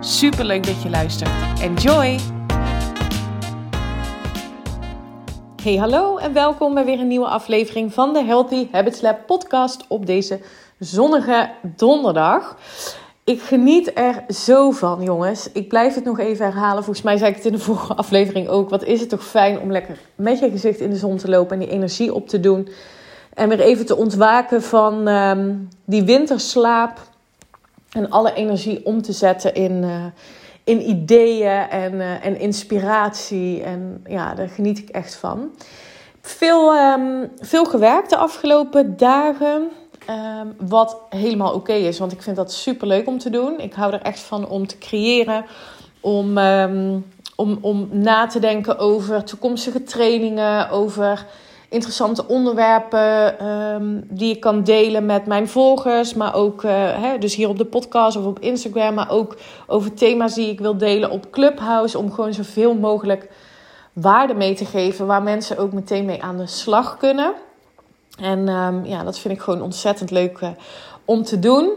Super leuk dat je luistert. Enjoy! Hey, hallo en welkom bij weer een nieuwe aflevering van de Healthy Habits Lab podcast op deze zonnige donderdag. Ik geniet er zo van, jongens. Ik blijf het nog even herhalen. Volgens mij zei ik het in de vorige aflevering ook. Wat is het toch fijn om lekker met je gezicht in de zon te lopen en die energie op te doen. En weer even te ontwaken van ehm, die winterslaap. En alle energie om te zetten in, uh, in ideeën en, uh, en inspiratie. En ja, daar geniet ik echt van. Veel, um, veel gewerkt de afgelopen dagen. Um, wat helemaal oké is, want ik vind dat super leuk om te doen. Ik hou er echt van om te creëren, om, um, om, om na te denken over toekomstige trainingen, over interessante onderwerpen um, die ik kan delen met mijn volgers, maar ook uh, hè, dus hier op de podcast of op Instagram, maar ook over thema's die ik wil delen op Clubhouse, om gewoon zoveel mogelijk waarde mee te geven waar mensen ook meteen mee aan de slag kunnen. En um, ja, dat vind ik gewoon ontzettend leuk uh, om te doen.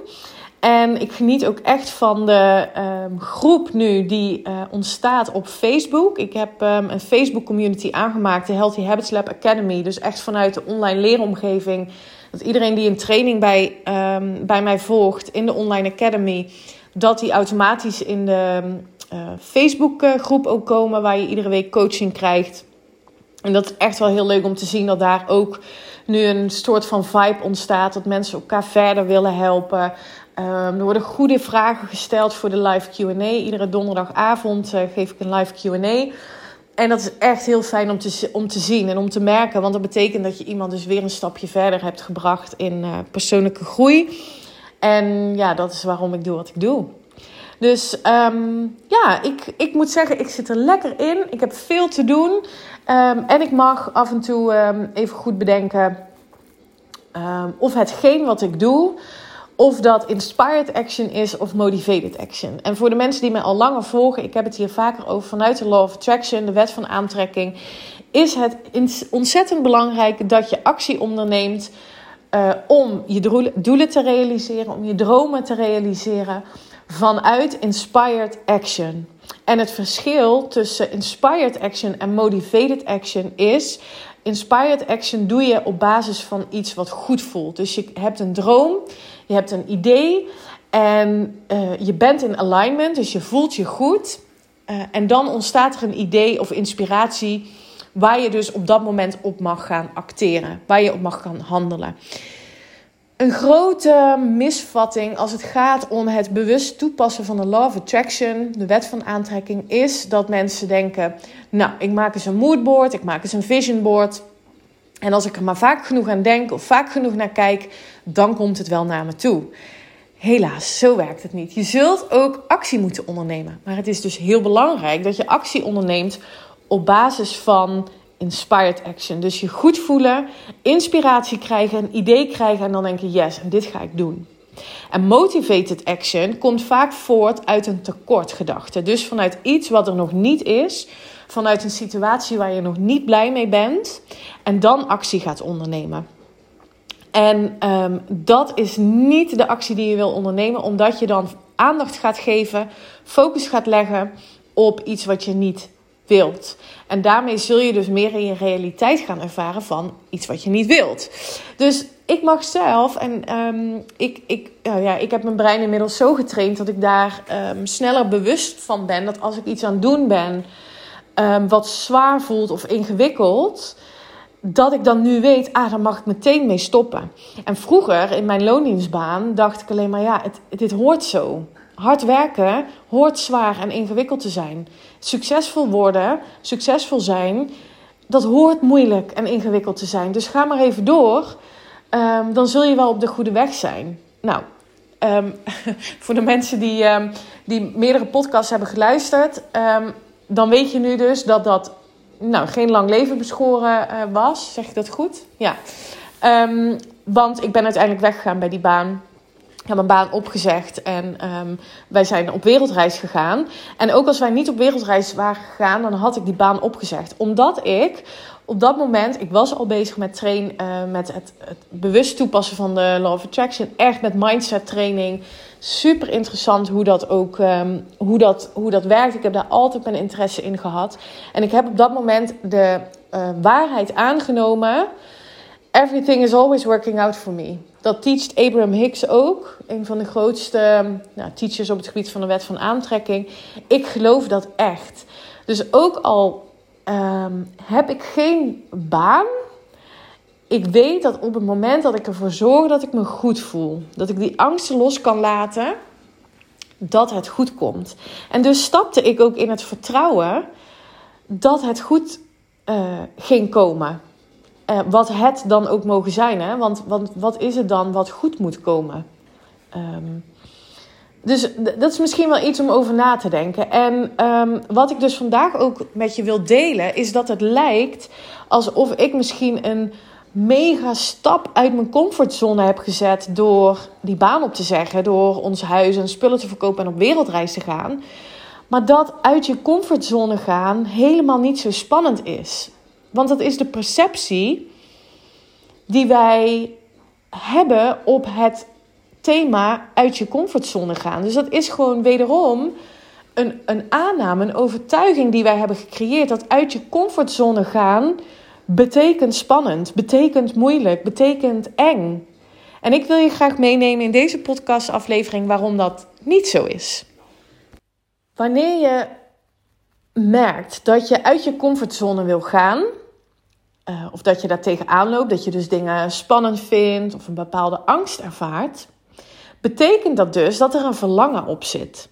En ik geniet ook echt van de um, groep nu die uh, ontstaat op Facebook. Ik heb um, een Facebook community aangemaakt, de Healthy Habits Lab Academy. Dus echt vanuit de online leeromgeving. Dat iedereen die een training bij, um, bij mij volgt in de online academy, dat die automatisch in de uh, Facebook groep ook komen, waar je iedere week coaching krijgt. En dat is echt wel heel leuk om te zien dat daar ook nu een soort van vibe ontstaat. Dat mensen elkaar verder willen helpen. Um, er worden goede vragen gesteld voor de live QA. Iedere donderdagavond uh, geef ik een live QA. En dat is echt heel fijn om te, om te zien en om te merken. Want dat betekent dat je iemand dus weer een stapje verder hebt gebracht in uh, persoonlijke groei. En ja, dat is waarom ik doe wat ik doe. Dus um, ja, ik, ik moet zeggen, ik zit er lekker in. Ik heb veel te doen. Um, en ik mag af en toe even goed bedenken of hetgeen wat ik doe, of dat inspired action is of motivated action. En voor de mensen die mij al langer volgen, ik heb het hier vaker over vanuit de Law of Attraction, de wet van aantrekking, is het ontzettend belangrijk dat je actie onderneemt uh, om je doelen te realiseren, om je dromen te realiseren vanuit inspired action. En het verschil tussen inspired action en motivated action is: inspired action doe je op basis van iets wat goed voelt. Dus je hebt een droom, je hebt een idee en uh, je bent in alignment, dus je voelt je goed. Uh, en dan ontstaat er een idee of inspiratie waar je dus op dat moment op mag gaan acteren, waar je op mag gaan handelen. Een grote misvatting als het gaat om het bewust toepassen van de Law of Attraction, de wet van aantrekking, is dat mensen denken: Nou, ik maak eens een moodboard, ik maak eens een vision board. En als ik er maar vaak genoeg aan denk of vaak genoeg naar kijk, dan komt het wel naar me toe. Helaas, zo werkt het niet. Je zult ook actie moeten ondernemen. Maar het is dus heel belangrijk dat je actie onderneemt op basis van inspired action. Dus je goed voelen, inspiratie krijgen, een idee krijgen en dan denken: yes, en dit ga ik doen. En motivated action komt vaak voort uit een tekortgedachte. Dus vanuit iets wat er nog niet is, vanuit een situatie waar je nog niet blij mee bent, en dan actie gaat ondernemen. En um, dat is niet de actie die je wil ondernemen, omdat je dan aandacht gaat geven, focus gaat leggen op iets wat je niet wilt. En daarmee zul je dus meer in je realiteit gaan ervaren van iets wat je niet wilt. Dus ik mag zelf, en um, ik, ik, ja, ik heb mijn brein inmiddels zo getraind dat ik daar um, sneller bewust van ben. Dat als ik iets aan het doen ben um, wat zwaar voelt of ingewikkeld, dat ik dan nu weet, ah, daar mag ik meteen mee stoppen. En vroeger in mijn loondienstbaan dacht ik alleen maar, ja, het, dit hoort zo. Hard werken hoort zwaar en ingewikkeld te zijn. Succesvol worden, succesvol zijn, dat hoort moeilijk en ingewikkeld te zijn. Dus ga maar even door, um, dan zul je wel op de goede weg zijn. Nou, ehm, voor de mensen die, ehm, die meerdere podcasts hebben geluisterd, ehm, dan weet je nu dus dat dat nou, geen lang leven beschoren uh, was. Zeg ik dat goed? Ja. want ik ben uiteindelijk weggegaan bij die baan. Heb een baan opgezegd en wij zijn op wereldreis gegaan. En ook als wij niet op wereldreis waren gegaan, dan had ik die baan opgezegd. Omdat ik op dat moment, ik was al bezig met train, uh, met het, het, bewust toepassen van de Law of Attraction. Echt met mindset training. Super interessant hoe dat ook um, hoe dat, hoe dat werkt. Ik heb daar altijd mijn interesse in gehad. En ik heb op dat moment de uh, waarheid aangenomen. Everything is always working out for me. Dat teacht Abraham Hicks ook. Een van de grootste nou, teachers op het gebied van de wet van aantrekking. Ik geloof dat echt. Dus ook al um, heb ik geen baan. Ik weet dat op het moment dat ik ervoor zorg dat ik me goed voel, dat ik die angsten los kan laten, dat het goed komt. En dus stapte ik ook in het vertrouwen dat het goed uh, ging komen. Uh, wat het dan ook mogen zijn, hè? Want, want wat is het dan wat goed moet komen? Um, dus dat is misschien wel iets om over na te denken. En um, wat ik dus vandaag ook met je wil delen, is dat het lijkt alsof ik misschien een mega stap uit mijn comfortzone heb gezet door die baan op te zeggen, door ons huis en spullen te verkopen en op wereldreis te gaan. Maar dat uit je comfortzone gaan helemaal niet zo spannend is. Want dat is de perceptie die wij hebben op het thema uit je comfortzone gaan. Dus dat is gewoon wederom een, een aanname, een overtuiging die wij hebben gecreëerd. Dat uit je comfortzone gaan betekent spannend, betekent moeilijk, betekent eng. En ik wil je graag meenemen in deze podcastaflevering waarom dat niet zo is. Wanneer je merkt dat je uit je comfortzone wil gaan, uh, of dat je daar tegenaan loopt, dat je dus dingen spannend vindt of een bepaalde angst ervaart, betekent dat dus dat er een verlangen op zit.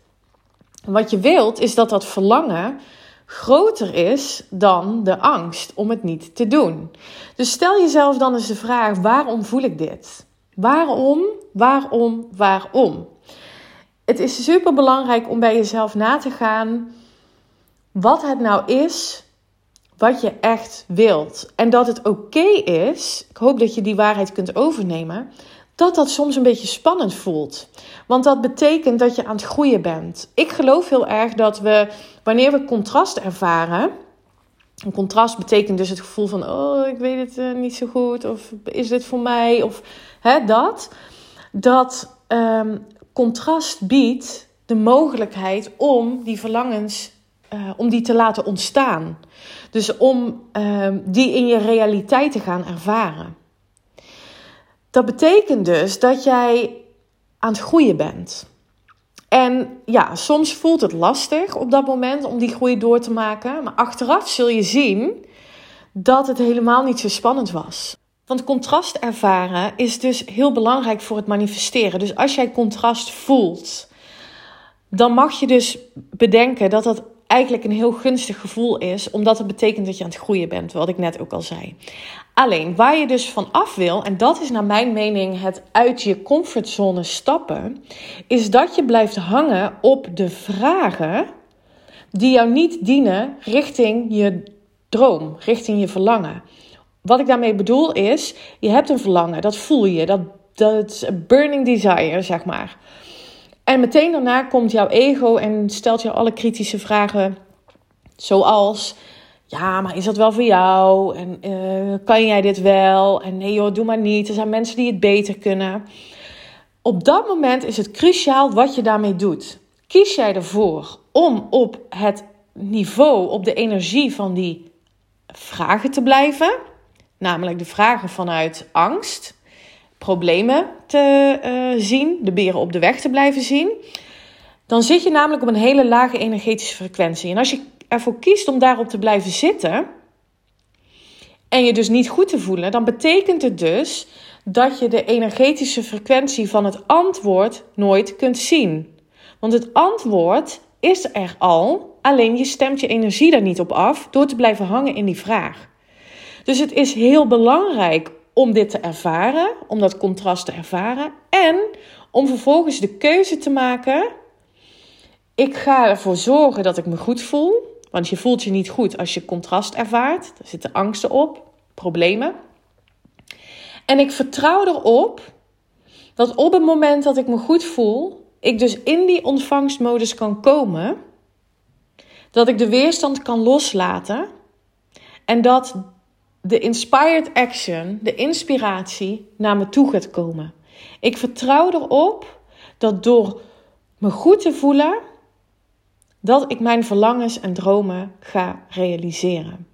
wat je wilt is dat dat verlangen groter is dan de angst om het niet te doen. Dus stel jezelf dan eens de vraag: waarom voel ik dit? Waarom, waarom, waarom? Het is super belangrijk om bij jezelf na te gaan wat het nou is wat je echt wilt. En dat het oké is, ik hoop dat je die waarheid kunt overnemen, dat dat soms een beetje spannend voelt. Want dat betekent dat je aan het groeien bent. Ik geloof heel erg dat we, wanneer we contrast ervaren. Een contrast betekent dus het gevoel van: oh, ik weet het uh, niet zo goed. Of is dit voor mij? Of hè, dat. Dat um, contrast biedt de mogelijkheid om die verlangens uh, om die te laten ontstaan. Dus om uh, die in je realiteit te gaan ervaren. Dat betekent dus dat jij aan het groeien bent. En ja, soms voelt het lastig op dat moment om die groei door te maken. Maar achteraf zul je zien dat het helemaal niet zo spannend was. Want contrast ervaren is dus heel belangrijk voor het manifesteren. Dus als jij contrast voelt, dan mag je dus bedenken dat dat eigenlijk een heel gunstig gevoel is, omdat het betekent dat je aan het groeien bent, wat ik net ook al zei. Alleen waar je dus van af wil, en dat is naar mijn mening het uit je comfortzone stappen, is dat je blijft hangen op de vragen die jou niet dienen richting je droom, richting je verlangen. Wat ik daarmee bedoel is, je hebt een verlangen, dat voel je, dat, dat burning desire, zeg maar. En meteen daarna komt jouw ego en stelt je alle kritische vragen, zoals: Ja, maar is dat wel voor jou? En uh, kan jij dit wel? En nee, joh, doe maar niet. Er zijn mensen die het beter kunnen. Op dat moment is het cruciaal wat je daarmee doet. Kies jij ervoor om op het niveau, op de energie van die vragen te blijven, namelijk de vragen vanuit angst, problemen te uh, zien, de beren op de weg te blijven zien, dan zit je namelijk op een hele lage energetische frequentie. En als je ervoor kiest om daarop te blijven zitten en je dus niet goed te voelen, dan betekent het dus dat je de energetische frequentie van het antwoord nooit kunt zien. Want het antwoord is er al, alleen je stemt je energie daar niet op af door te blijven hangen in die vraag. Dus het is heel belangrijk om dit te ervaren, om dat contrast te ervaren en om vervolgens de keuze te maken. Ik ga ervoor zorgen dat ik me goed voel. Want je voelt je niet goed als je contrast ervaart. Er zitten angsten op, problemen. En ik vertrouw erop dat op het moment dat ik me goed voel, ik dus in die ontvangstmodus kan komen. Dat ik de weerstand kan loslaten. En dat de inspired action, de inspiratie, naar me toe gaat komen. Ik vertrouw erop dat door me goed te voelen, dat ik mijn verlangens en dromen ga realiseren.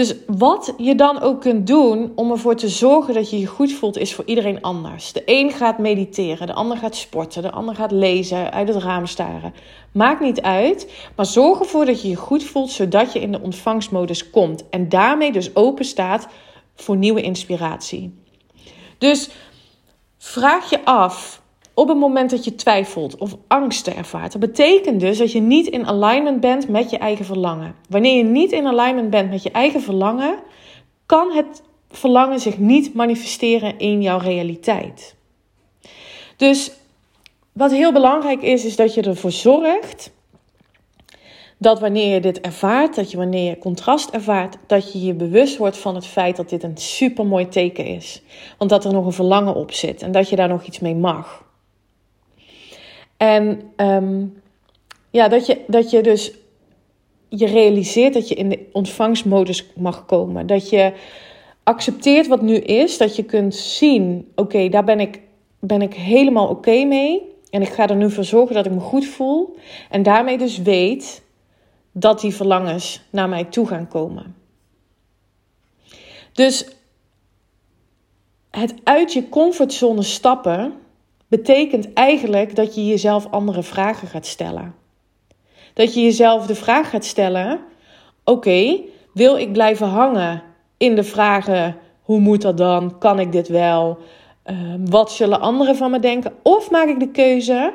Dus wat je dan ook kunt doen om ervoor te zorgen dat je je goed voelt, is voor iedereen anders. De een gaat mediteren, de ander gaat sporten, de ander gaat lezen, uit het raam staren. Maakt niet uit, maar zorg ervoor dat je je goed voelt, zodat je in de ontvangstmodus komt. En daarmee dus open staat voor nieuwe inspiratie. Dus vraag je af op het moment dat je twijfelt of angsten ervaart. Dat betekent dus dat je niet in alignment bent met je eigen verlangen. Wanneer je niet in alignment bent met je eigen verlangen, kan het verlangen zich niet manifesteren in jouw realiteit. Dus wat heel belangrijk is, is dat je ervoor zorgt dat wanneer je dit ervaart, dat je wanneer je contrast ervaart, dat je je bewust wordt van het feit dat dit een super mooi teken is. Want dat er nog een verlangen op zit en dat je daar nog iets mee mag. En ehm, ja, dat je, dat je dus je realiseert dat je in de ontvangstmodus mag komen. Dat je accepteert wat nu is. Dat je kunt zien: oké, daar ben ik, ben ik helemaal oké mee. En ik ga er nu voor zorgen dat ik me goed voel. En daarmee dus weet dat die verlangens naar mij toe gaan komen. Dus het uit je comfortzone stappen betekent eigenlijk dat je jezelf andere vragen gaat stellen. Dat je jezelf de vraag gaat stellen: oké, wil ik blijven hangen in de vragen: hoe moet dat dan? Kan ik dit wel? Ehm, wat zullen anderen van me denken? Of maak ik de keuze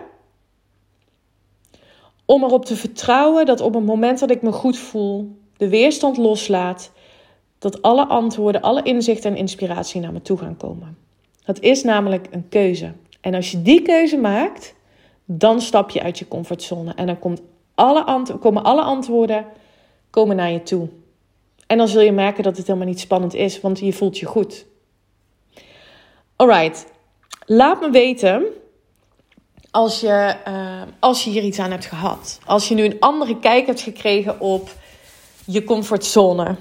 om erop te vertrouwen dat op het moment dat ik me goed voel, de weerstand loslaat, dat alle antwoorden, alle inzichten en inspiratie naar me toe gaan komen. Dat is namelijk een keuze. En als je die keuze maakt, dan stap je uit je comfortzone. En dan komt alle komen alle antwoorden komen naar je toe. En dan zul je merken dat het helemaal niet spannend is, want je voelt je goed. Alright, laat me weten als je, uh, als je hier iets aan hebt gehad. Als je nu een andere kijk hebt gekregen op je comfortzone.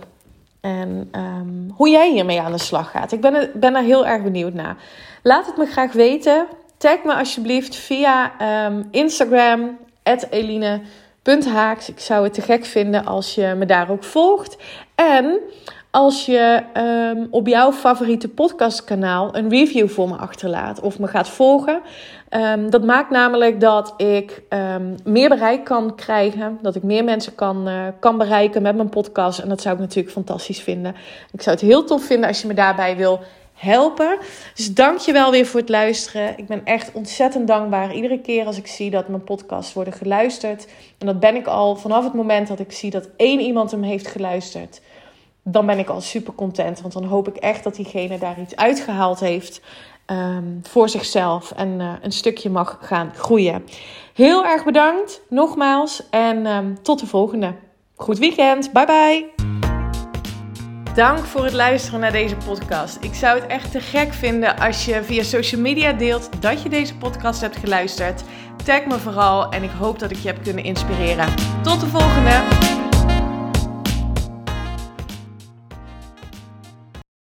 En um, hoe jij hiermee aan de slag gaat. Ik ben er, ben er heel erg benieuwd naar. Laat het me graag weten. Tag me alsjeblieft via um, Instagram, eline.haaks. Ik zou het te gek vinden als je me daar ook volgt. En als je um, op jouw favoriete podcastkanaal een review voor me achterlaat of me gaat volgen. Um, dat maakt namelijk dat ik um, meer bereik kan krijgen. Dat ik meer mensen kan, uh, kan bereiken met mijn podcast. En dat zou ik natuurlijk fantastisch vinden. Ik zou het heel tof vinden als je me daarbij wil helpen. Dus dank je wel weer voor het luisteren. Ik ben echt ontzettend dankbaar. Iedere keer als ik zie dat mijn podcasts worden geluisterd. En dat ben ik al vanaf het moment dat ik zie dat één iemand hem heeft geluisterd dan ben ik al super content. Want dan hoop ik echt dat diegene daar iets uitgehaald heeft um, voor zichzelf en uh, een stukje mag gaan groeien. Heel erg bedankt, nogmaals. En um, tot de volgende. Goed weekend. Bye bye. Dank voor het luisteren naar deze podcast. Ik zou het echt te gek vinden als je via social media deelt dat je deze podcast hebt geluisterd. Tag me vooral en ik hoop dat ik je heb kunnen inspireren. Tot de volgende.